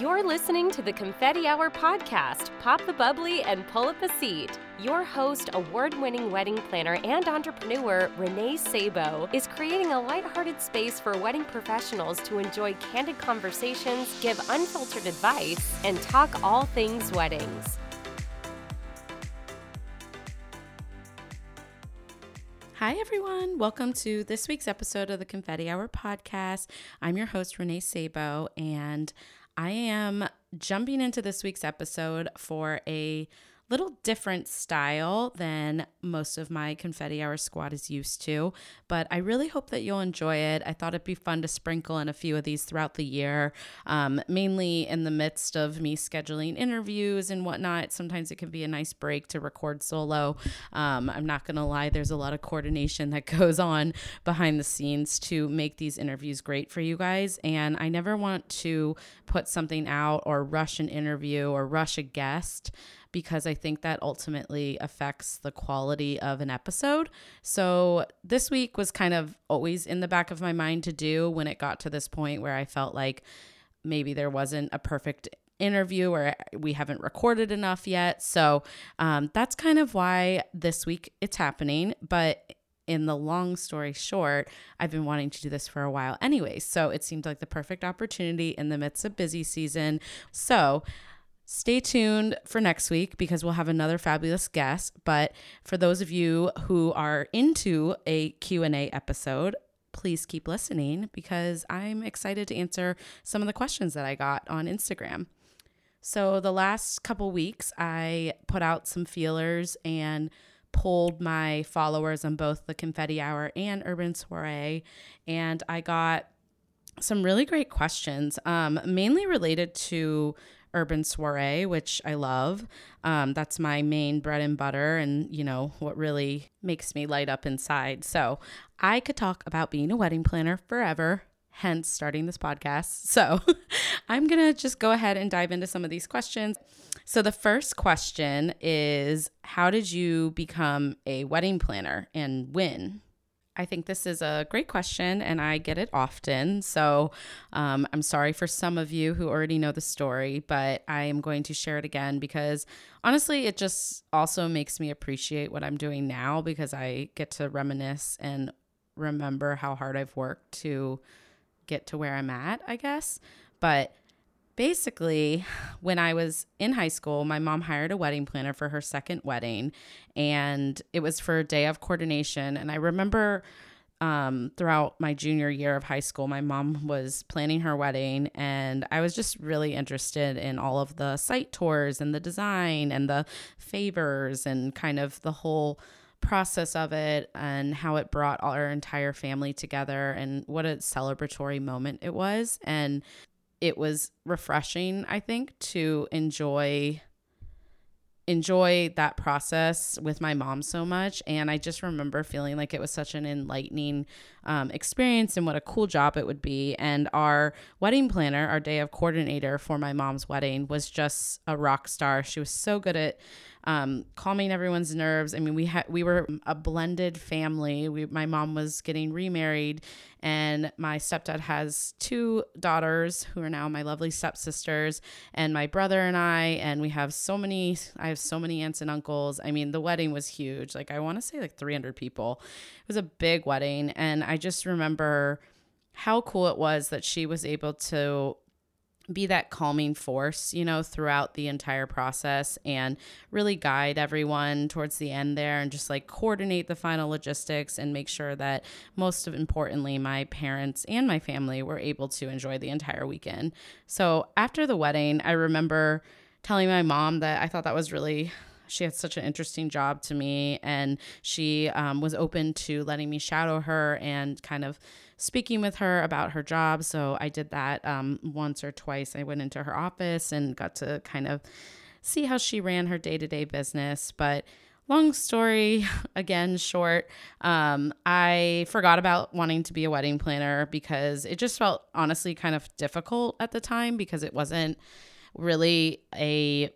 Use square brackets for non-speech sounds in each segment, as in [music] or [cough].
You're listening to the Confetti Hour podcast. Pop the bubbly and pull up a seat. Your host, award winning wedding planner and entrepreneur Renee Sabo, is creating a lighthearted space for wedding professionals to enjoy candid conversations, give unfiltered advice, and talk all things weddings. Hi, everyone. Welcome to this week's episode of the Confetti Hour podcast. I'm your host, Renee Sabo, and I am jumping into this week's episode for a little different style than most of my confetti hour squad is used to, but I really hope that you'll enjoy it. I thought it'd be fun to sprinkle in a few of these throughout the year, um, mainly in the midst of me scheduling interviews and whatnot. Sometimes it can be a nice break to record solo. Um, I'm not going to lie, there's a lot of coordination that [laughs] goes on behind the scenes to make these interviews great for you guys. And I never want to put something out or rush an interview or rush a guest because I think that ultimately affects the quality of an episode. So this week was kind of always in the back of my mind to do when it got to this point where I felt like maybe there wasn't a perfect interview or we haven't recorded enough yet. So um, that's kind of why this week it's happening. But in the long story short, I've been wanting to do this for a while anyway. So it seemed like the perfect opportunity in the midst of busy season. So Stay tuned for next week because we'll have another fabulous guest. But for those of you who are into a Q&A episode, please keep listening because I'm excited to answer some of the questions that I got on Instagram. So the last couple weeks I put out some feelers and polled my followers on both the Confetti Hour and Urban Soiree and I got some really great questions, um, mainly related to Urban Soiree, which I love. Um, that's my main bread and butter, and you know what really makes me light up inside. So I could talk about being a wedding planner forever. Hence, starting this podcast. [laughs] So, I'm gonna just go ahead and dive into some of these questions. So, the first question is How did you become a wedding planner and when? I think this is a great question and I get it often. So um, I'm sorry for some of you who already know the story, but I am going to share it again because honestly, it just also makes me appreciate what I'm doing now because I get to reminisce and remember how hard I've worked to get to where I'm at, I guess. But basically, when I was in high school, my mom hired a wedding planner for her second wedding, and it was for a day of coordination. And I remember um, throughout my junior year of high school, my mom was planning her wedding, and I was just really interested in all of the site tours and the design and the favors and kind of the whole process of it and how it brought our entire family together and what a celebratory moment it was. And it was refreshing, I think, to enjoy enjoy that process with my mom so much. And i just remember feeling like it was such an enlightening um, experience and what a cool job it would be. And our wedding planner our day of coordinator for my mom's wedding was just a rock star. She was so good at um, calming everyone's nerves. I mean, we had we were a blended family. We, my mom was getting remarried, and my stepdad has two daughters who are now my lovely stepsisters, and my brother and I, and we have so many. I have so many aunts and uncles. I mean, the wedding was huge. Like I want to say like 300 people. It was a big wedding, and I just remember how cool it was that she was able to be that calming force, you know, throughout the entire process and really guide everyone towards the end there and just like coordinate the final logistics and make sure that most of importantly my parents and my family were able to enjoy the entire weekend. So after the wedding, I remember telling my mom that I thought that was really she had such an interesting job to me and she um, was open to letting me shadow her and kind of speaking with her about her job. So I did that um, once or twice. I went into her office and got to kind of see how she ran her day to day business. But long story [laughs] again short um, i forgot about wanting to be a wedding planner because it just felt honestly kind of difficult at the time because it wasn't really a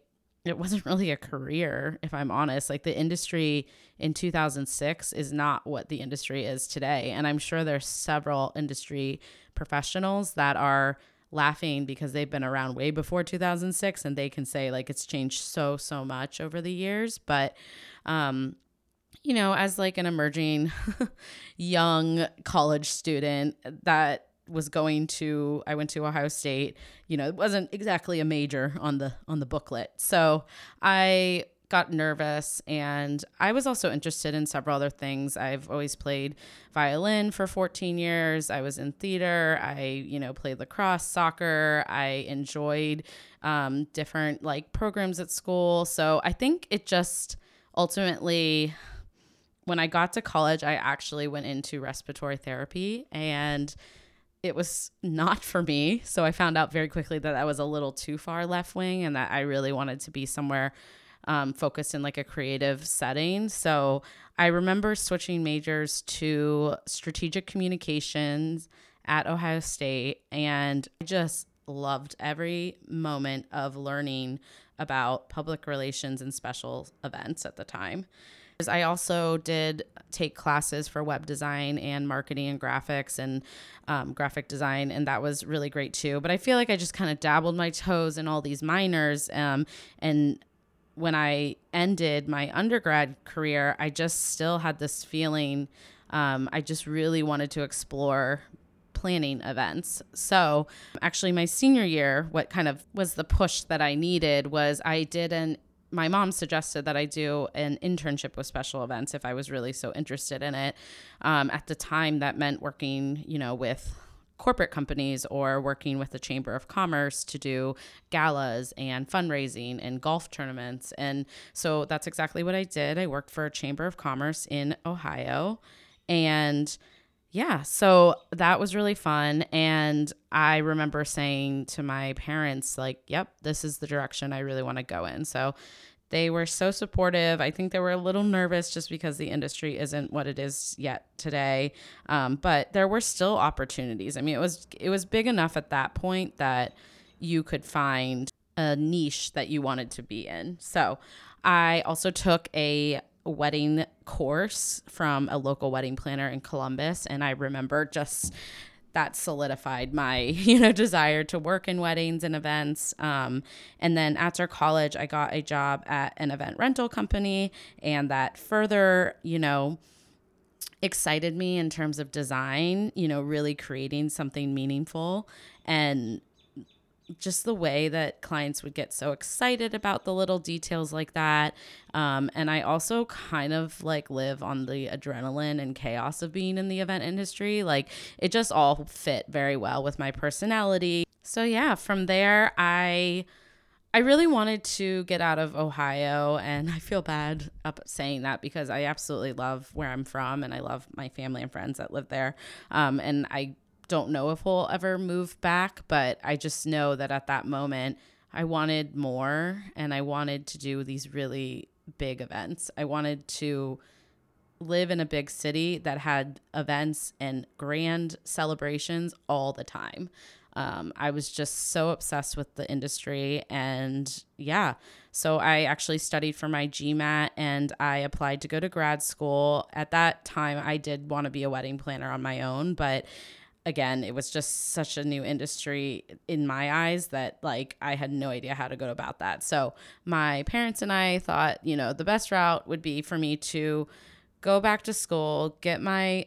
it wasn't [laughs] really a career, if I'm honest. Like the industry in 2006 is not what the industry is today. And I'm sure there's several industry professionals that are laughing because they've been around way before 2006 and they can say like it's changed so so much over the years but um you know as like an emerging [laughs] young college student that was going to I went to Ohio State, you know, it wasn't exactly a major on the on the booklet. So, I got nervous and I was also interested in several other things. I've always played violin for 14 years. I was in theater. I, you know, played lacrosse, soccer. I enjoyed um, different like programs at school. So I think it just ultimately, when I got to college, I actually went into respiratory therapy and it was not for me. So I found out very quickly that I was a little too far left wing and that I really wanted to be somewhere um, focused in like a creative setting. So I remember switching majors to strategic communications at Ohio State, and I just loved every moment of learning about public relations and special events at the time. I also did take classes for web design and marketing and graphics and um, graphic design, and that was really great too. But I feel like I just kind of dabbled my toes in all these minors, um, and when I ended my undergrad career, I just still had this feeling. Um, I just really wanted to explore planning events. So, actually, my senior year, what kind of was the push that I needed was I did an my mom suggested that I do an internship with special events if I was really so interested in it. Um, at the time, that meant working, you know, with corporate companies or working with the Chamber of Commerce to do galas and fundraising and golf tournaments. And so that's exactly what I did. I worked for a Chamber of Commerce in Ohio. And yeah, so that was really fun. And I remember saying to my parents, like, yep, this is the direction I really want to go in. So they were so supportive. I think they were a little nervous just because the industry isn't what it is yet today. Um, but there were still opportunities. I mean, it was it was big enough at that point that you could find a niche that you wanted to be in. So I also took a wedding course from a local wedding planner in Columbus and I remember just that solidified my [laughs] you know desire to work in weddings and events. Um, and then after college i got a job at an event rental company and that further you know excited me in terms of design you know really creating something meaningful. And just the way that clients would get so excited about the little details like that. Um, and I also kind of like live on the adrenaline and chaos of being in the event industry. Like it just all fit very well with my personality. So yeah, from there, I. I really wanted to get out of Ohio, and I feel bad up saying that because I absolutely love where I'm from, and I love my family and friends that live there. Um, and I don't know if we'll ever move back, but I just know that at that moment, I wanted more and I wanted to do these really big events. I wanted to live in a big city that had events and grand celebrations all the time. Um, I was just so obsessed with the industry. And yeah, so I actually studied for my GMAT and I applied to go to grad school. At that time, I did want to be a wedding planner on my own, but again, it was just such a new industry in my eyes that like I had no idea how to go about that. So my parents and I thought, you know, the best route would be for me to go back to school, get my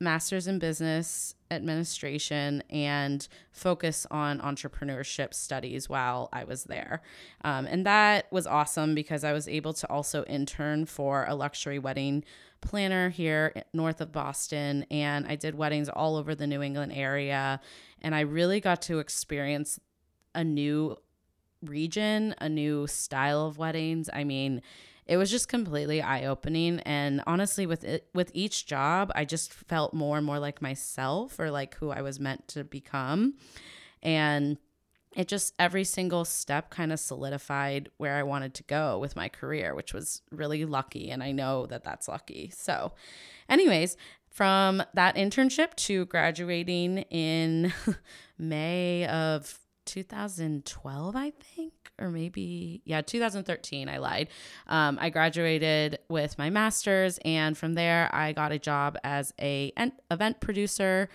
master's in business administration and focus on entrepreneurship studies while I was there. Um, and that was awesome because I was able to also intern for a luxury wedding planner here north of Boston. And I did weddings all over the New England area. And I really got to experience a new region, a new style of weddings. I mean, it was just completely eye-opening. And honestly with it with each job i just felt more and more like myself or like who i was meant to become. And it just every single step kind of solidified where i wanted to go with my career which was really lucky. And i know that that's lucky. So anyways from that internship to graduating in [laughs] may of 2012 i think or maybe yeah 2013 i lied um, i graduated with my master's and from there i got a job as a event producer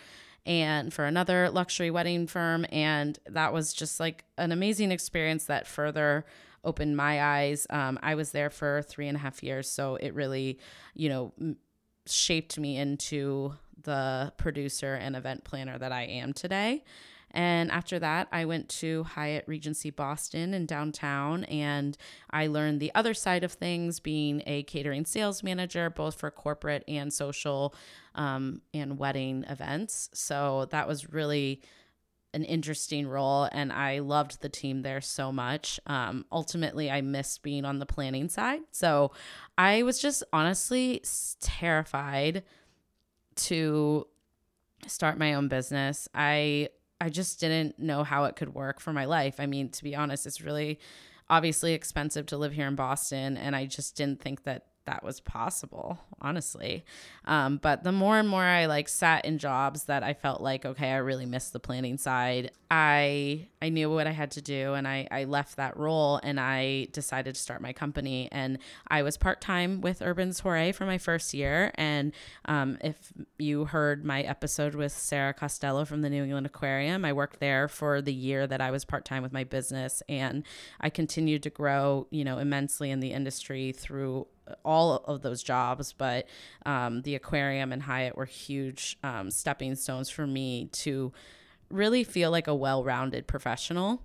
and for another luxury wedding firm. And that was just like an amazing experience that further opened my eyes. Um, I was there for three and a half years. So it really, you know, shaped me into the producer and event planner that I am today. And after that, I went to Hyatt Regency Boston in downtown and I learned the other side of things being a catering sales manager, both for corporate and social um, and wedding events. So that was really an interesting role and I loved the team there so much. Um, ultimately, I missed being on the planning side. So I was just honestly terrified to start my own business. I I just didn't know how it could work for my life. I mean, to be honest, it's really obviously expensive to live here in Boston and I just didn't think that that was possible, honestly. Um, but the more and more I like sat in jobs that I felt like, okay, I really missed the planning side, I I knew what I had to do and I, I left that role and I decided to start my company. And I was part time with Urban Soiree for my first year. And um, if you heard my episode with Sarah Costello from the New England Aquarium, I worked there for the year that I was part time with my business. And I continued to grow, you know, immensely in the industry through all of those jobs, but um, the aquarium and Hyatt were huge um, stepping stones for me to really feel like a well rounded professional.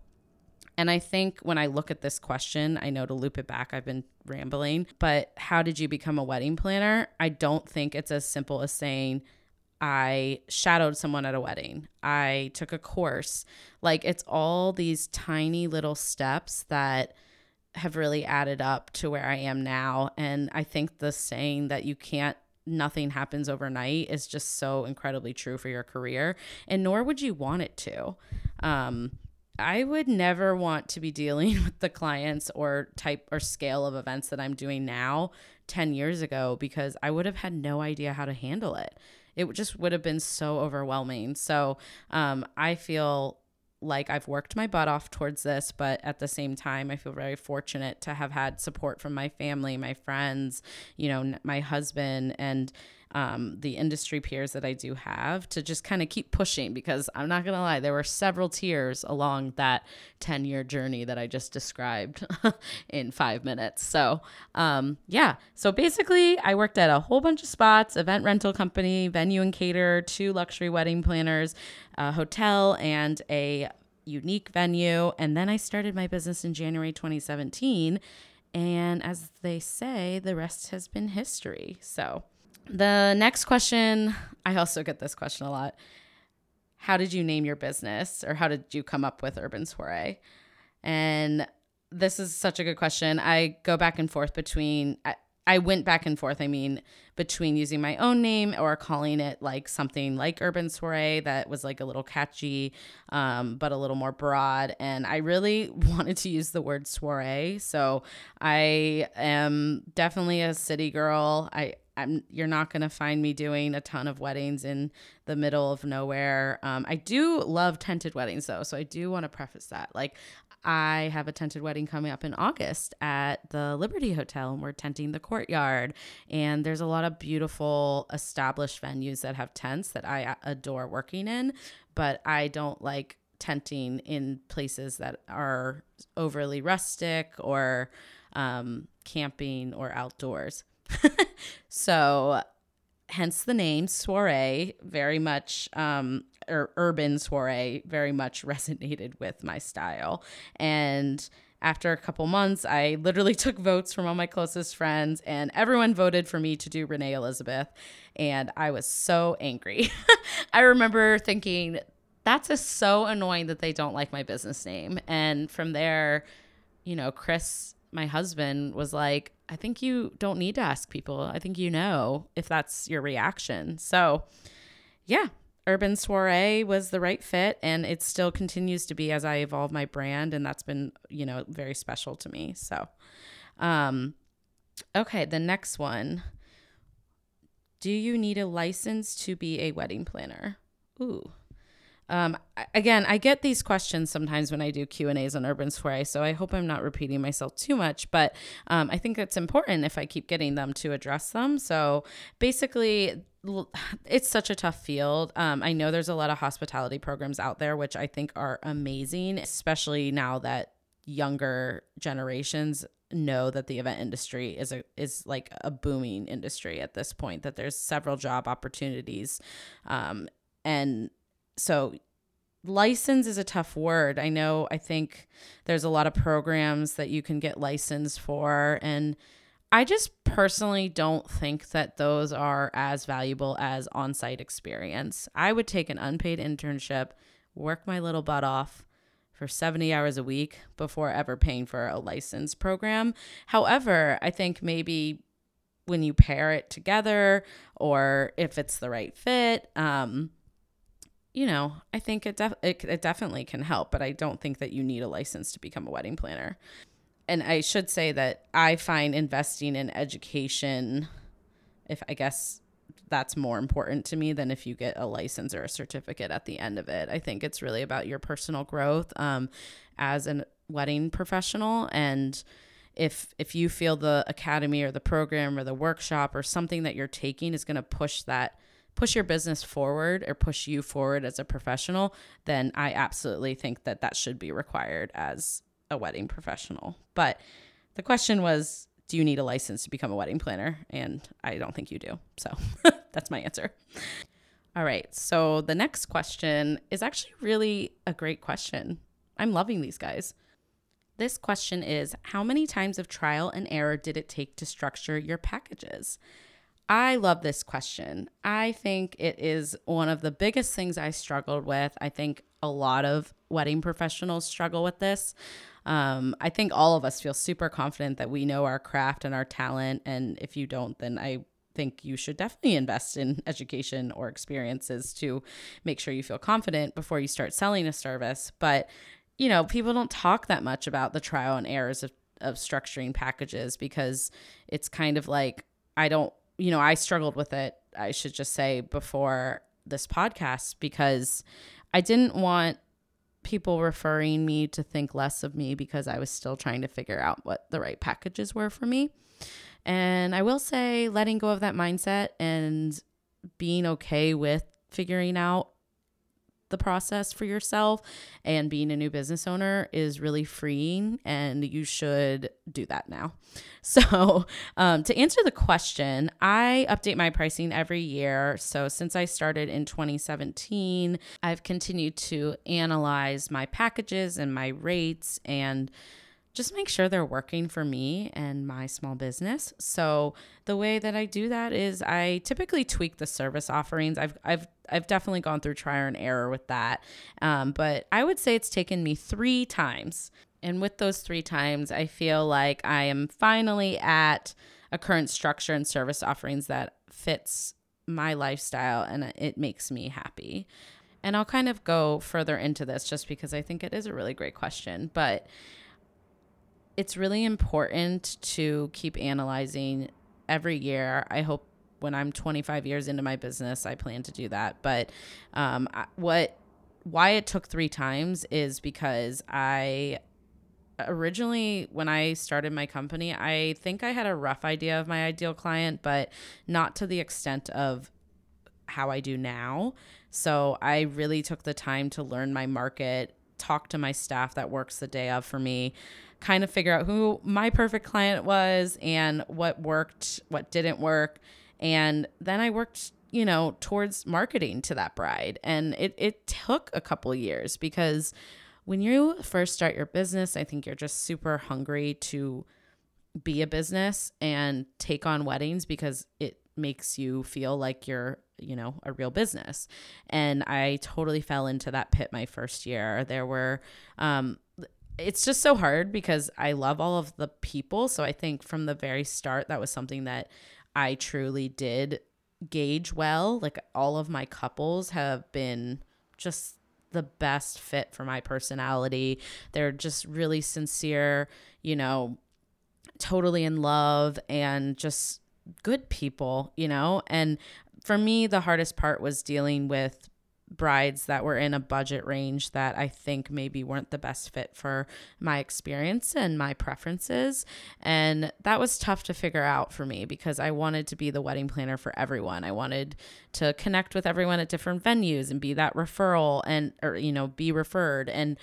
And I think when I look at this question, I know to loop it back, I've been rambling, but how did you become a wedding planner? I don't think it's as simple as saying, I shadowed someone at a wedding. I took a course. Like it's all these tiny little steps that have really added up to where I am now. And I think the saying that you can't nothing happens overnight is just so incredibly true for your career and nor would you want it to. Um, i would never want to be dealing [laughs] with the clients or type or scale of events that i'm doing now 10 years ago because i would have had no idea how to handle it. It just would have been so overwhelming. So um, i feel like I've worked my butt off towards this, but at the same time, I feel very fortunate to have had support from my family, my friends, you know, my husband, and um, the industry peers that I do have to just kind of keep pushing because I'm not going to lie, there were several tears along that 10 year journey that I just described [laughs] in five minutes. So, um, yeah. So basically, I worked at a whole bunch of spots event rental company, venue and cater, two luxury wedding planners, a hotel, and a unique venue. And then I started my business in January 2017. And as they say, the rest has been history. So, the next question, I also get this question a lot. How did you name your business or how did you come up with Urban Soiree? And this is such a good question. I go back and forth between I, I went back and forth, I mean, between using my own name or calling it like something like Urban Soiree that was like a little catchy, um, but a little more broad. And I really [laughs] wanted to use the word soiree. So I am definitely a city girl. I, I'm you're not gonna find me doing a ton of weddings in the middle of nowhere. Um, I do love tented weddings though, so I do want to preface that. Like, I have a tented wedding coming up in August at the Liberty Hotel, and we're tenting the courtyard. And there's a lot of beautiful established venues that have tents that I adore working in, but I don't like tenting in places that are overly rustic or um, camping or outdoors. [laughs] so hence the name soiree very much um or urban soiree very much resonated with my style. And after a couple months i literally [laughs] took votes from all my closest friends and everyone voted for me to do renee elizabeth and i was so angry. [laughs] I remember thinking that's just so annoying that they don't like my business name. And from there you know chris my husband was like, I think you don't need to ask people. I think you know if that's your reaction. So, yeah, Urban Soiree was the right fit and it still continues to be as I evolve my brand and that's been, you know, very special to me. So, um okay, the next one. Do you need a license to be a wedding planner? Ooh. Um, again, I get these questions sometimes when I do Q and A's on Urban Soiree, so I hope I'm not repeating myself too much. But um, I think it's important if I keep getting them to address them. So basically, it's such a tough field. Um, I know there's a lot of hospitality programs out there, which I think are amazing, especially now that younger generations know that the event industry is a is like a booming industry at this point. That there's several job opportunities, um, and so license is a tough word. I know. I think there's a lot of programs that you can get licensed for, and I just personally don't think that those are as valuable as on site experience. I would take an unpaid internship, work my little butt off for 70 hours a week before ever paying for a license program. However, I think maybe when you pair it together or if it's the right fit, um, you know, I think it, def- it, it definitely can help, but I don't think that you need a license to become a wedding planner and I should say that I find investing in education, if I guess that's more important to me than if you get a license or a certificate at the end of it. I think it's really about your personal growth um, as a wedding professional and if if you feel the academy or the program or the workshop or something that you're taking is going to push that push your business forward or push you forward as a professional then i absolutely think that that should be required as a wedding professional. But the question was, do you need a license to become a wedding planner? And I don't think you do. So [laughs] that's my answer. All right. So the next question is actually really a great question. I'm loving these guys. This question is How many times of trial and error did it take to structure your packages? I love this question. I think it is one of the biggest things I struggled with. I think a lot of wedding professionals struggle with this. Um, I think all of us feel super confident that we know our craft and our talent. And if you don't, then I think you should definitely invest in [laughs] education or experiences to make sure you feel confident before you start selling a service. But, you know, people don't talk that much about the trial and errors of, of structuring packages because it's kind of like, I don't, you know, I struggled with it, I should just say, before this podcast because I didn't want people referring me to think less of me because I was still trying to figure out what the right packages were for me. And I will say, letting go of that mindset and being okay with figuring out the process for yourself and being a new business owner is really freeing and you should do that now. [laughs] So um, to answer the question i update my pricing every year. So since i started in 2017 i've continued to analyze my packages and my rates and just make sure they're working for me and my small business. So the way that I do that is I typically tweak the service offerings. I've I've I've definitely gone through trial and error with that, um, but I would say it's taken me three times. And with those three times, I feel like I am finally at a current structure and service offerings that fits my lifestyle and it makes me happy. And I'll kind of go further into this just because I think it is a really great question. But it's really important to keep analyzing every year. I hope when I'm 25 years into my business, I plan to do that. But um, what why it took three times is because I originally when I started my company, I think I had a rough idea of my ideal client, but not to the extent of how I do now. So I really took the time to learn my market, talk to my staff that works the day of for me, kind of figure out who my perfect client was and what worked, what didn't work. And then I worked, you know, towards marketing to that bride. And it, it took a couple years because when you first start your business, I think you're just super hungry to be a business and take on weddings because it makes you feel like you're you know a real business and i totally fell into that pit my first year there were um it's just so hard because I love all of the people. So I think from the very start, that was something that I truly did gauge well. Like all of my couples have been just the best fit for my personality. They're just really sincere, you know, totally in love and just good people, you know? And for me, the hardest part was dealing with brides that were in a budget range that I think maybe weren't the best fit for my experience and my preferences. And that was tough to figure out for me because I wanted to be the wedding planner for everyone. I wanted to connect with everyone at different venues and be that referral and, or, you know, be referred. And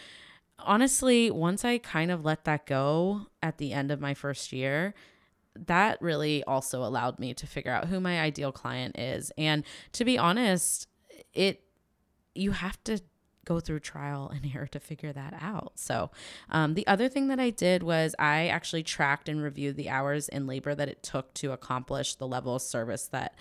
honestly, once I kind of let that go at the end of my first year, that really also allowed me to figure out who my ideal client is. And to be honest, it you have to go through trial and [laughs] error to figure that out. So, um, the other thing that I did was I actually tracked and reviewed the hours in labor that it took to accomplish the level of service that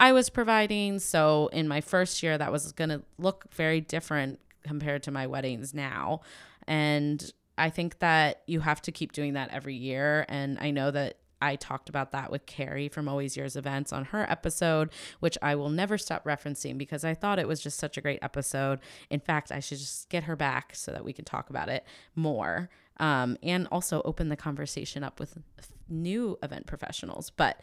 I was providing. So, in my first year, that was going to look very different compared to my weddings now. And I think that you have to keep doing that every year. And I know that I talked about that with Carrie from Always Yours Events on her episode, which I will never stop referencing because I thought it was just such a great episode. In fact, I should just get her back so that we can talk about it more um, and also open the conversation up with new event professionals. But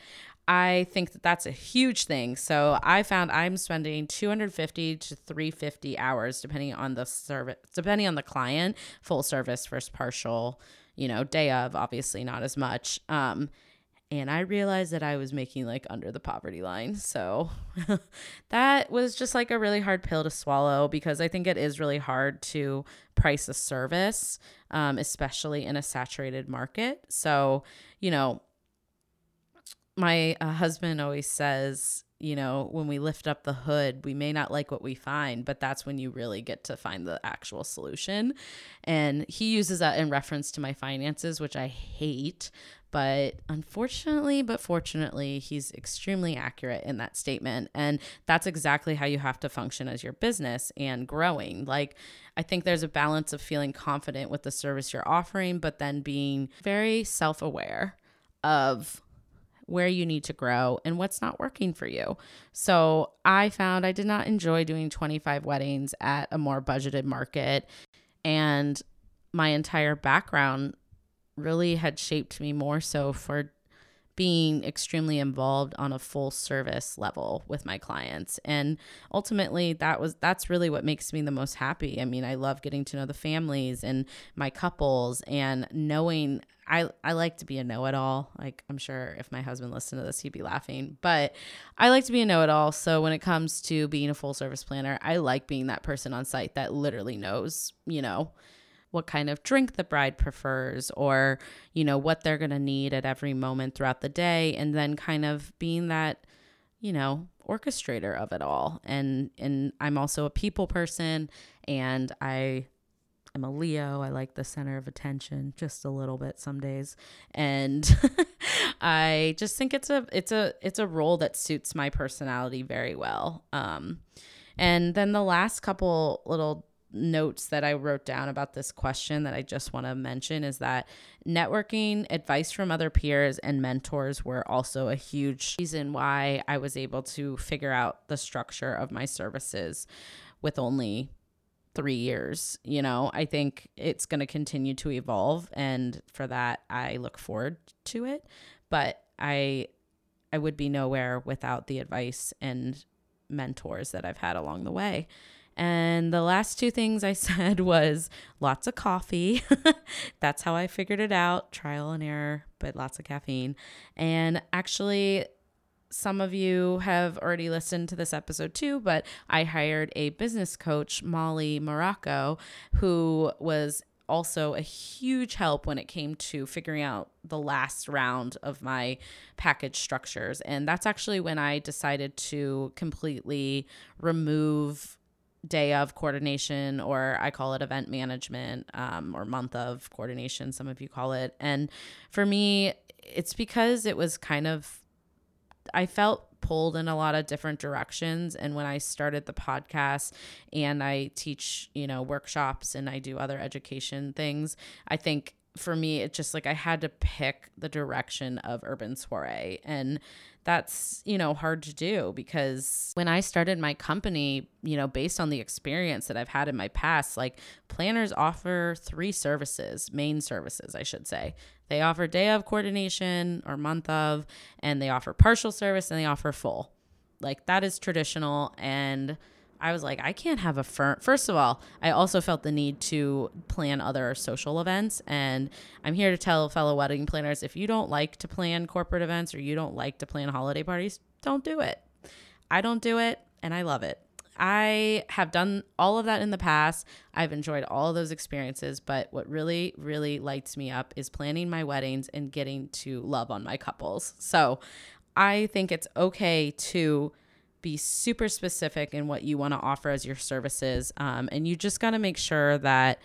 I think that that's a huge thing. So I found I'm spending 250 to 350 hours depending on the service, depending on the client, full service versus partial, you know, day of, obviously not as much. Um, and I realized that I was making like under the poverty line. So [laughs] that was just like a really hard pill to swallow because I think it is really hard to price a service, um, especially in a saturated market. So, you know, my uh, husband always says, you know, when we lift up the hood, we may not like what we find, but that's when you really get to find the actual solution. And he uses that in reference to my finances, which I hate. But unfortunately, but fortunately, he's extremely accurate in that statement. And that's exactly how you have to function as your business and growing. Like, I think there's a balance of feeling confident with the service you're offering, but then being very self aware of where you need to grow and what's not working for you. So I found I did not enjoy doing 25 weddings at a more budgeted market. And my entire background really had shaped me more so for being extremely involved on a full service level with my clients. And ultimately that was that's really what makes me the most happy. I mean i love getting to know the families and my couples and knowing I, I like to be a know-it-all. Like i'm sure if my husband listened to this he'd be laughing but i like to be a know-it-all. So when it comes to being a full service planner i like being that person on site that literally knows you know what kind of drink the bride prefers or, you know, what they're going to need at every moment throughout the day. And then kind of being that, you know, orchestrator of it all. And, and I'm also a people person and I am a Leo. I like the center of attention just a little bit some days. And [laughs] I just think it's a it's a it's a role that suits my personality very well. Um and then the last couple little notes that I wrote down about this question that I just want to mention is that networking, advice from other peers, and mentors were also a huge reason why I was able to figure out the structure of my services with only three years. You know, I think it's going to continue to evolve. And for that, I look forward to it. But I, I would be nowhere without the advice and mentors that I've had along the way. And the last two things I [laughs] said was lots of coffee. [laughs] That's how I figured it out trial and error, but lots of caffeine. And actually, some of you have already listened to this episode too, but I hired a business coach, Molly Morocco, who was also a huge help when it came to figuring out the last round of my package structures. And that's actually when I decided to completely remove day of coordination, or I call it event management, um, or month of coordination, some of you call it. And for me, it's because it was kind of, I felt pulled in a lot of different directions. And when I started the podcast and I teach, you know, workshops and I do other education things, I think for me, it's just like I had to pick the direction of Urban Soiree. And that's, you know, hard to do because when I started my company, you know, based on the experience that I've had in my past, like planners offer three services, main services, I should say. They offer day of coordination or month of, and they offer partial service and they offer full. Like that is traditional. And I was like, I can't have a firm. First of all, I also felt the need to plan other social events. And I'm here to tell fellow wedding planners if you don't like to plan corporate events or you don't like to plan holiday parties, don't do it. I don't do it and I love it. I have done all of that in the past. I've enjoyed all of those experiences, but what really, really lights me up is planning my weddings and getting to love on my couples. So I think it's okay to be super specific in what you want to offer as your services. Um, and you just got to make sure that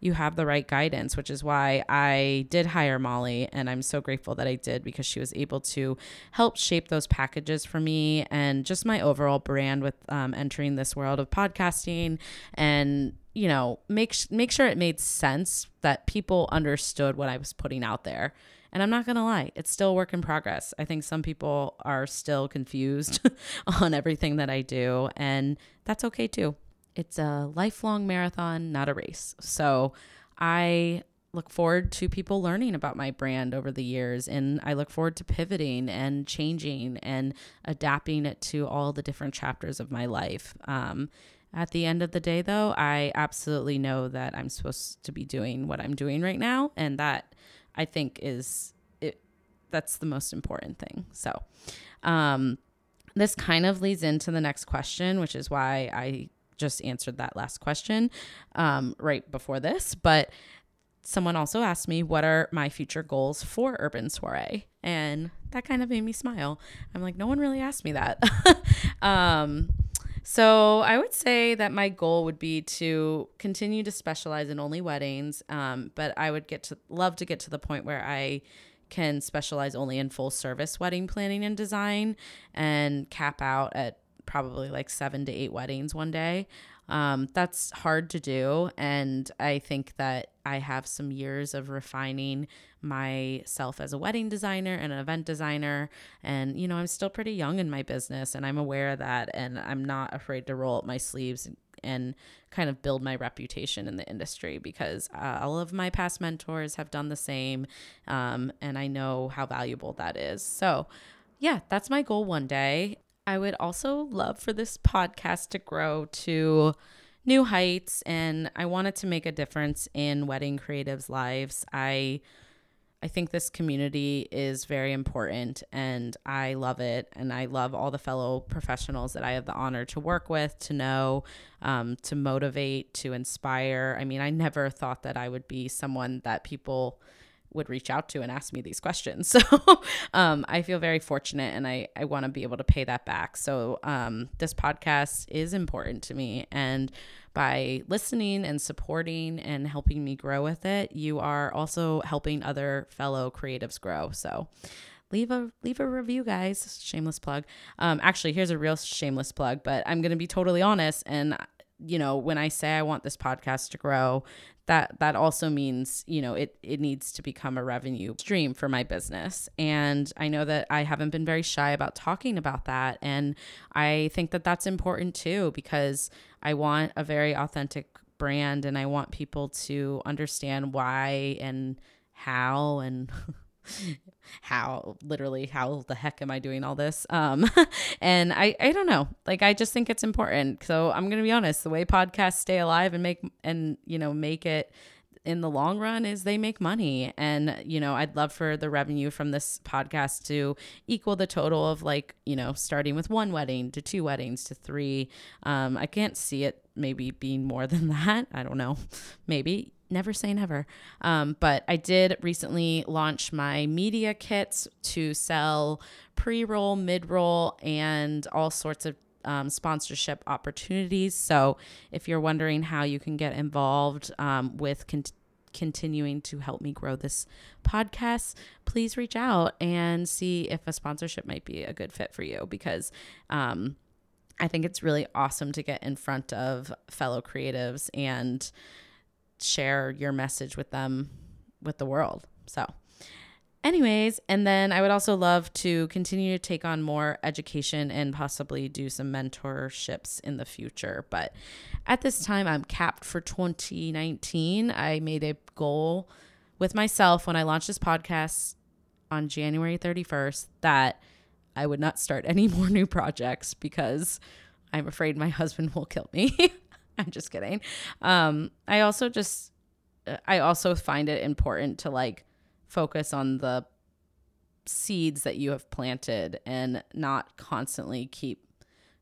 you have the right guidance, which is why I did hire Molly. And I'm so grateful that I did because she was able to help shape those packages for me and just my overall brand with um, entering this world of podcasting and you know make make sure it made sense that people understood what I was putting out there and I'm not going to lie, it's still work in progress. I think some people are still confused [laughs] on everything that I do, and that's okay too. It's a lifelong marathon, not a race. So I look forward to people learning about my brand over the years and I look forward to pivoting and changing and adapting it to all the different chapters of my life. Um, at the end of the day, though, I absolutely know that I'm supposed to be doing what I'm doing right now, and that I think is it that's the most important thing. So, um this kind of leads into the next question, which is why I just answered that last question um, right before this. But someone also asked me, What are my future goals for Urban Soiree? And that kind of made me smile. I'm like, No one really asked me that. [laughs] um, so I would say that my goal would be to continue to specialize in only weddings, um, but I would get to love to get to the point where I can specialize only in full service wedding planning and design and cap out at probably like seven to eight weddings one day. Um, that's hard to do. And I think that I have some years of refining myself as a wedding designer and an event designer. And, you know, I'm still pretty young in my business and I'm aware of that. And I'm not afraid to roll up my sleeves and kind of build my reputation in the industry because uh, all of my past mentors have done the same. Um, and I know how valuable that is. So, yeah, that's my goal one day. I would also love for this podcast to grow to new heights and I wanted to make a difference in wedding creatives' lives. I I think this community is very important and I love it. And I love all the fellow professionals that I have the honor to work with, to know, um, to motivate, to inspire. I mean, I never thought that I would be someone that people would reach out to and ask me these questions. [laughs] So um, I feel very fortunate and I, I want to be able to pay that back. So um, this podcast is important to me. And by listening and supporting and helping me grow with it, you are also helping other fellow creatives grow. So leave a leave a review guys shameless plug um actually here's a real shameless plug but i'm gonna be totally honest and you know when i say i want this podcast to grow that that also means you know it it needs to become a revenue stream for my business. And i know that i haven't been very shy about talking about that. And i think that that's important too because i want a very authentic brand and i want people to understand why and how and [laughs] [laughs] how literally how the heck am i doing all this? Um [laughs] and i i don't know. Like i just think it's important. So i'm gonna be honest the way podcasts stay alive and make and you know make it in the long run is they make money. And you know i'd love for the revenue from this podcast to equal the total of like you know starting with one wedding to two weddings to three. Um i can't see it maybe being more [laughs] than that. I don't know. Maybe never say never. Um, but I did recently launch my media kits to sell pre roll, mid roll, and all sorts of um, sponsorship opportunities. So if you're wondering how you can get involved um, with con- continuing to help me grow this podcast, please reach out and see if a sponsorship might be a good fit for you because. Um, I think it's really awesome to get in front of fellow creatives and share your message with them with the world. So, anyways, and then I would also love to continue to take on more education and possibly do some mentorships in the future. But at this time, I'm capped for 2019. I made a goal with myself when I launched this podcast on January 31st that I would not start [laughs] any more new projects because I'm afraid my husband will kill me. [laughs] [laughs] I'm just kidding. Um, I also just, I also find it important to like focus on the seeds that you have planted and not constantly keep,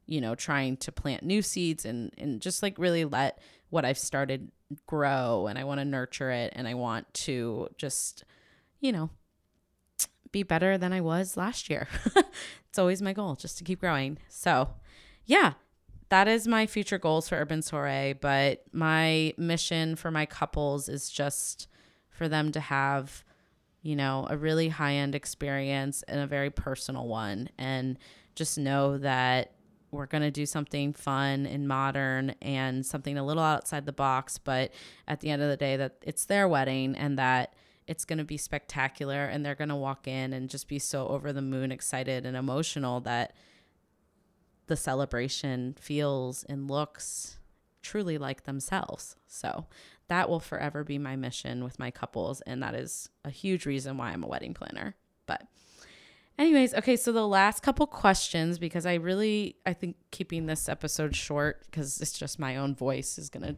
you know, trying to plant new seeds and, and just like really let what I've started grow and I want to nurture it and I want to just, you know, be better than I was last year. [laughs] it's always my goal just to keep growing. So, yeah, that is my future goals for Urban Soiree. But my mission for my couples is just for them to have, you know, a really high end experience and a very personal one. And just know that we're going to do something fun and modern and something a little outside the box. But at the end of the day, that it's their wedding and that it's going to be spectacular and they're going to walk in and just be so over the moon excited and emotional that the celebration feels and looks truly like themselves. So that will forever be my mission with my couples and that is a huge reason why I'm a wedding planner. But Anyways, okay, so the last couple questions because I really I think keeping this episode short because it's just my own voice is going to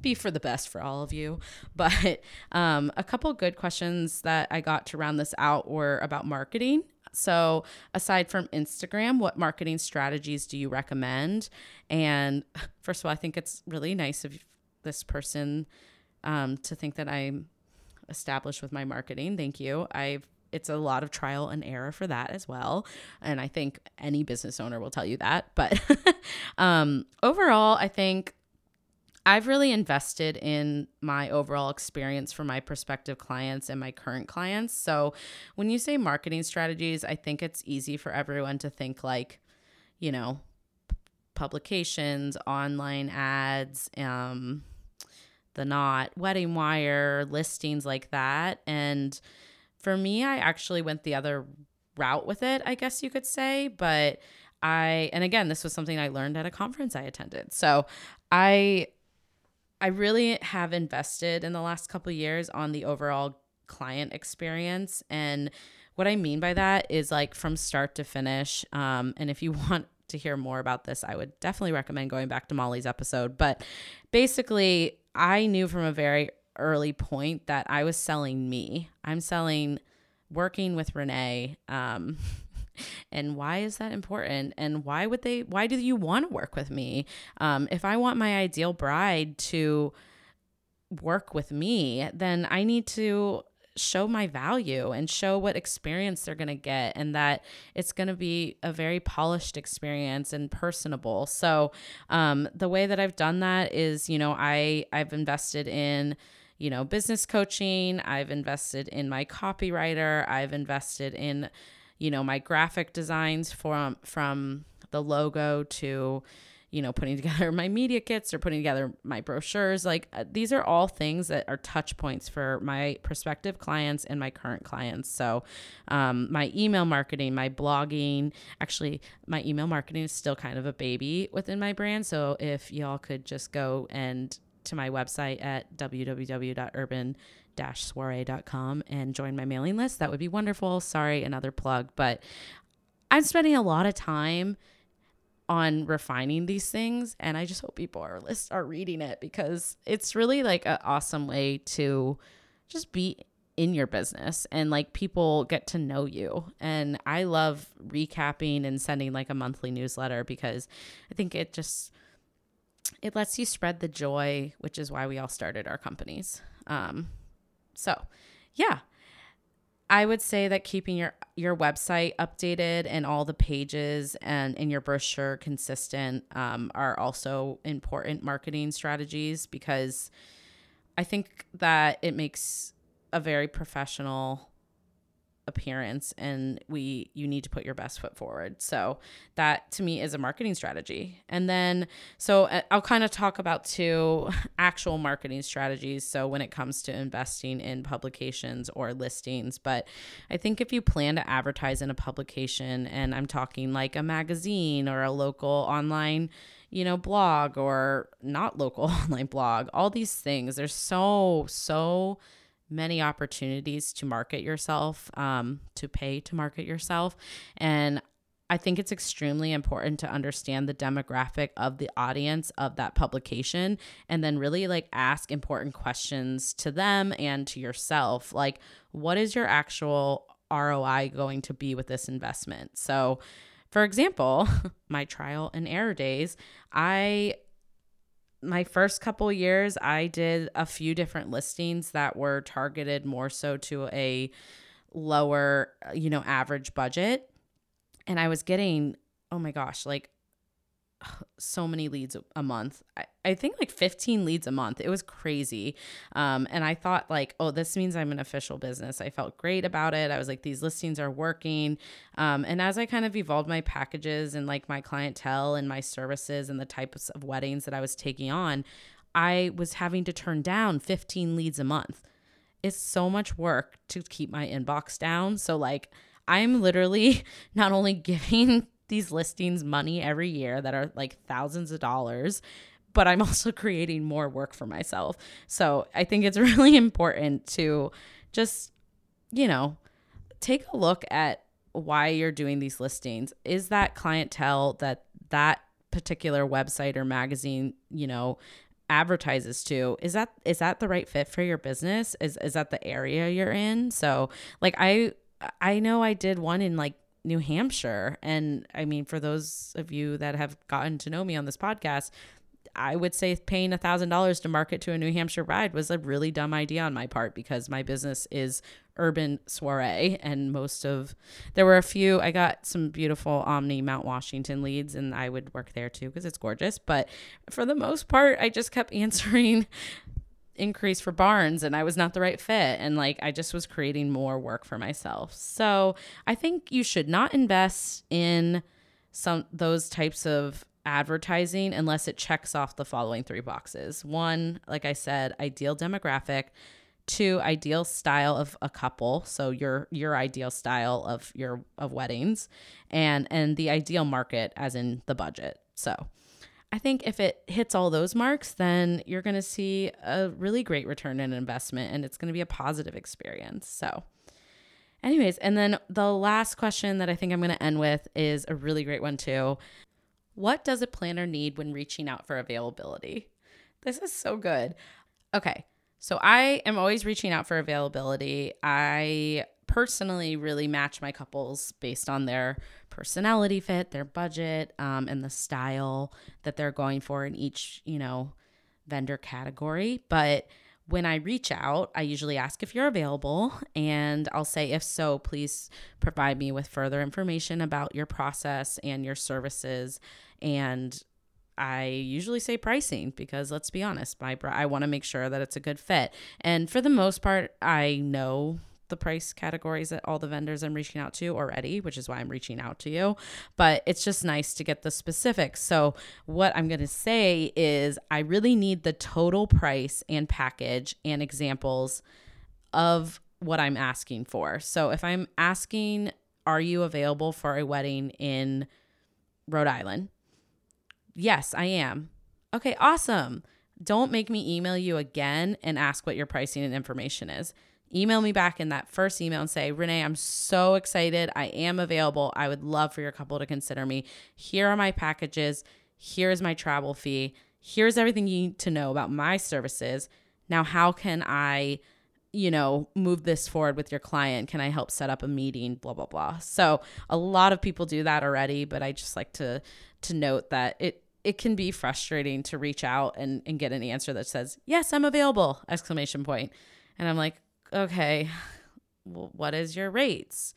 be for the best for all of you. [laughs] But um a couple good questions that I got to round this out were about marketing. So, aside from Instagram, what marketing strategies do you recommend? And [laughs] first of all, I think it's really nice of this person um, to think that I'm established with my marketing. Thank you. I've it's a lot of trial and error for that as well. And I think any business owner will tell you that. But [laughs] um, overall, I think I've really invested in my overall experience for my prospective clients and my current clients. So when you say marketing strategies, I think it's easy for everyone to think like, you know, publications, online ads, um, the knot, WeddingWire, listings like that. And for me, I actually went the other route with it, I guess you could say. But I, and again, this was something I learned at a conference I attended. So I, I really have invested in the last couple years on the overall client experience. And what I mean by that is like from start to finish. Um, and if you [laughs] want to hear more about this, I would definitely recommend going back to Molly's episode. But basically, I knew from a very early point that I was selling me. I'm selling working with Renee. Um, [laughs] and why is that important? And why would they, why do you want to work with me? Um, if I want my ideal bride to work with me, then I need to show my value and show what experience they're going to get and that it's going to be a very polished experience and personable. So, um, the way that I've done that is, you know, I I've invested in you know, business coaching. I've invested in my copywriter. I've invested in, you know, my graphic designs from from the logo to, you know, putting [laughs] together my media kits or putting together my brochures. Like uh, these are all things that are touch points for my prospective clients and my current clients. So, um, my email marketing, my blogging, actually, my email marketing is still kind of a baby within my brand. So, if y'all could just go and to my website at www.urban soiree.com and join my mailing list. That would be wonderful. Sorry, another plug, but I'm spending a lot of time on refining these things and I just hope people are list are reading it because it's really like an awesome way to just be in your business and like people get to know you. And I love recapping and sending like a monthly newsletter because I think it just it lets you spread the joy, which is why we all started our companies. Um, so, yeah, I would say that keeping your your website updated and all the pages and in your brochure consistent um, are also important marketing strategies because I think that it makes a very professional appearance and we you need to put your best foot forward. So that to me is a marketing strategy. And then so uh, i'll kind of talk about two actual marketing strategies so when it comes to investing in publications or listings. But i think if you plan to advertise in a publication and i'm talking like a magazine or a local online you know blog or not local [laughs] online blog all these things there's so so many opportunities to market yourself, um, to pay to market yourself. And I think it's extremely important to understand the demographic of the audience of that publication and then really like ask important questions to them and to yourself. Like, what is your actual ROI going to be with this investment? So, for example, [laughs] my trial and error days, I my first couple years I did a few different listings that were targeted more so to a lower, uh, you know, average budget and I was getting, oh my gosh, like [sighs] so many leads a month. I, I think like 15 leads a month. It was crazy. Um, and I thought like, oh, this means I'm an official business. I felt great about it. I was like, these listings are working. Um, and as I kind of evolved my packages and like my clientele and my services and the types of weddings that I was taking on, I was having to turn down 15 leads a month. It's so much work to keep my inbox down. So like I'm literally [laughs] not only giving [laughs] these listings money every year that are like thousands of dollars, but I'm [laughs] also creating more work for myself. So I think it's [laughs] really important to just, you know, take a look at why you're doing these listings. Is that clientele that that particular website or magazine, you know, advertises to is that is that the right fit for your business is is that the area you're in so like i I know I did one in like New Hampshire. And I mean, for those of you that have gotten to know me on this podcast, I would say paying a thousand dollars to market to a New Hampshire bride was a really dumb idea on my part because my business is urban soiree and most of there were a few I got some beautiful Omni Mount Washington leads and I would work there too because it's gorgeous but for the most part I just kept [laughs] answering increase for barns and I was not the right fit. And like I just was creating more work for myself. So I think you should not invest in some those types of advertising unless it checks off the following three boxes. One, like I said, ideal demographic. Two, ideal style of a couple, so your your ideal style of your of weddings, and and the ideal market, as in the budget. So, I think if it hits all those marks, then you're going to see a really great return in investment and it's going to be a positive experience. So, anyways, and then the last question that I think I'm going to end with is a really great one too. What does a planner need when reaching out for availability? This is so good. Okay. So I am always reaching out for availability. I personally really match my couples based on their personality fit, their budget, um, and the style that they're going for in each, you know, vendor category. But when I reach out, I usually ask if you're available and I'll say, if so, please provide me with further information about your process and your services. And I usually say pricing because let's be honest, my I want to make sure that it's a good fit. And for the most part, I know the price categories that all the vendors I'm reaching out to already, which is why I'm reaching out to you. But it's just nice to get the specifics. So, what I'm going to say is, I really need the total price and package and examples of what I'm asking for. So, if I'm asking, are you available for a wedding in Rhode Island? Yes, I am. Okay, awesome. Don't make me email you again and ask what your pricing and information is email me back in that first email and say, Renee, I'm so excited. I am available. I would love for your couple to consider me. Here are my packages. Here's my travel fee. Here's everything you need to know about my services. Now, how can I, you know, move this forward with your client? Can I help set up a meeting? Blah, blah, blah. So a lot of people do that already, but I just like to to note that it it can be frustrating to reach out and, and get an answer that says, Yes, I'm available, exclamation point. And I'm like, okay, well, what is your rates?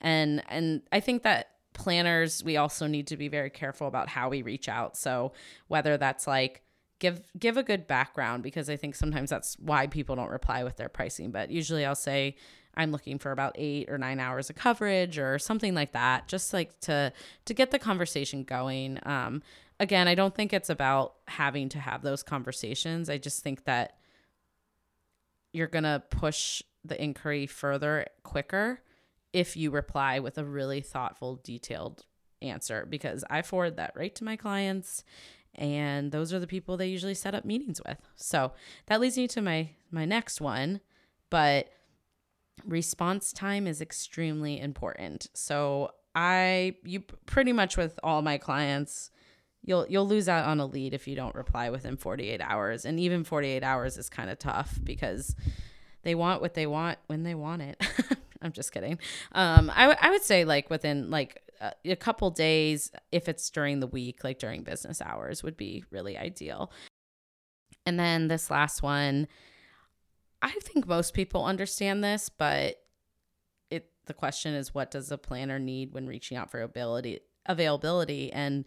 And and I think that planners we also need to be very careful about how we reach out. So whether that's like give give a good background because I think sometimes that's why people don't reply with their pricing, but usually I'll say I'm looking for about 8 or 9 hours of coverage or something like that just like to to get the conversation going. Um again, I don't think it's about having to have those conversations. I just think that you're going to push the inquiry further quicker if you reply with a really thoughtful, detailed answer because I forward that right to my clients and those are the people they usually set up meetings with. So, that leads me to my my next one, but response time is extremely important. So, I you pretty much with all my clients you'll you'll lose out on a lead if you don't reply within 48 hours. And even 48 hours is kind of tough because they want what they want when they want it. [laughs] I'm just kidding. Um I, w- I would say like within like a, a couple days if it's during the week like during business hours would be really ideal. And then this last one i think most people understand this but it the question is what does a planner need when reaching out for ability availability? And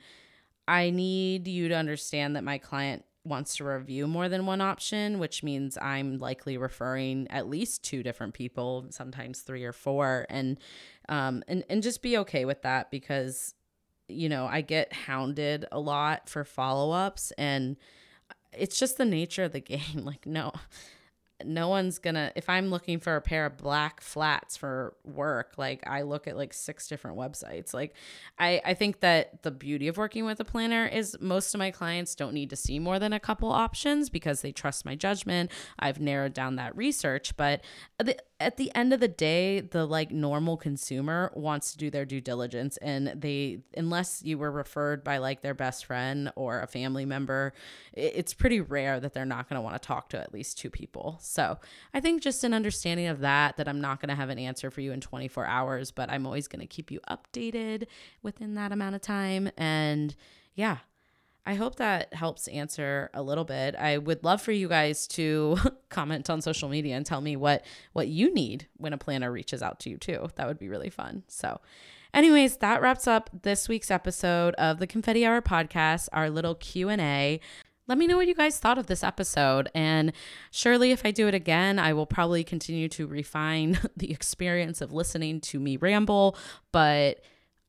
I need you to understand that my client wants to review more than one option, which means I'm likely referring at least two different people, sometimes three or four, and um, and and just be okay with that because you know I get hounded a lot for follow ups, and it's just the nature of the [laughs] game. Like no, no one's gonna if i'm looking for a pair of black flats for work like i look at like six different websites like i i think that the beauty of working with a planner is most of my clients don't need to see more than a couple options because they trust my judgment i've narrowed down that research but the, at the end of the day, the like normal consumer wants to do their due diligence and they unless you were referred by like their best friend or a family member, it's pretty rare that they're not going to want to talk to at least two people. So, I think just an understanding of that that I'm not going to have an answer for you in 24 hours, but I'm always going to keep you updated within that amount of time and yeah, I hope that helps answer a little bit. I would love for you guys to [laughs] comment on social media and tell me what what you need when a planner reaches out to you too. That would be really fun. So, anyways, that wraps up this week's episode of the Confetti Hour podcast, our little Q&A. Let me know what you guys thought of this episode. And surely, if I do it again, I will probably continue to refine [laughs] the experience of listening to me ramble. But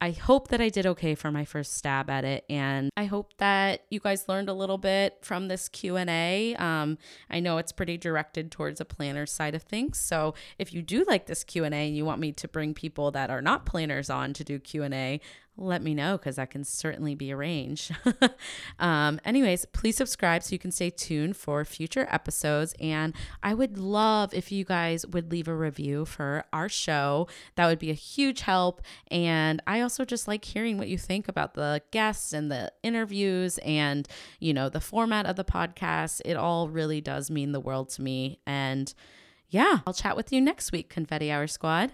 I hope that I did okay for my first stab at it, and I hope that you guys learned a little bit from this Q and A. Um, I know it's pretty directed towards a planner side of things, so if you do like this Q and A and you want me to bring people that are not planners on to do Q and A, let me know because that can certainly be arranged. [laughs] um, anyways, please subscribe so you can stay tuned for future episodes. And I would love if you guys would leave a review for our show. That would be a huge help. And I also just like hearing what you think about the guests and the interviews and, you know, the format of the podcast. It all really does mean the world to me. And yeah, I'll chat with you next week, Confetti Hour Squad.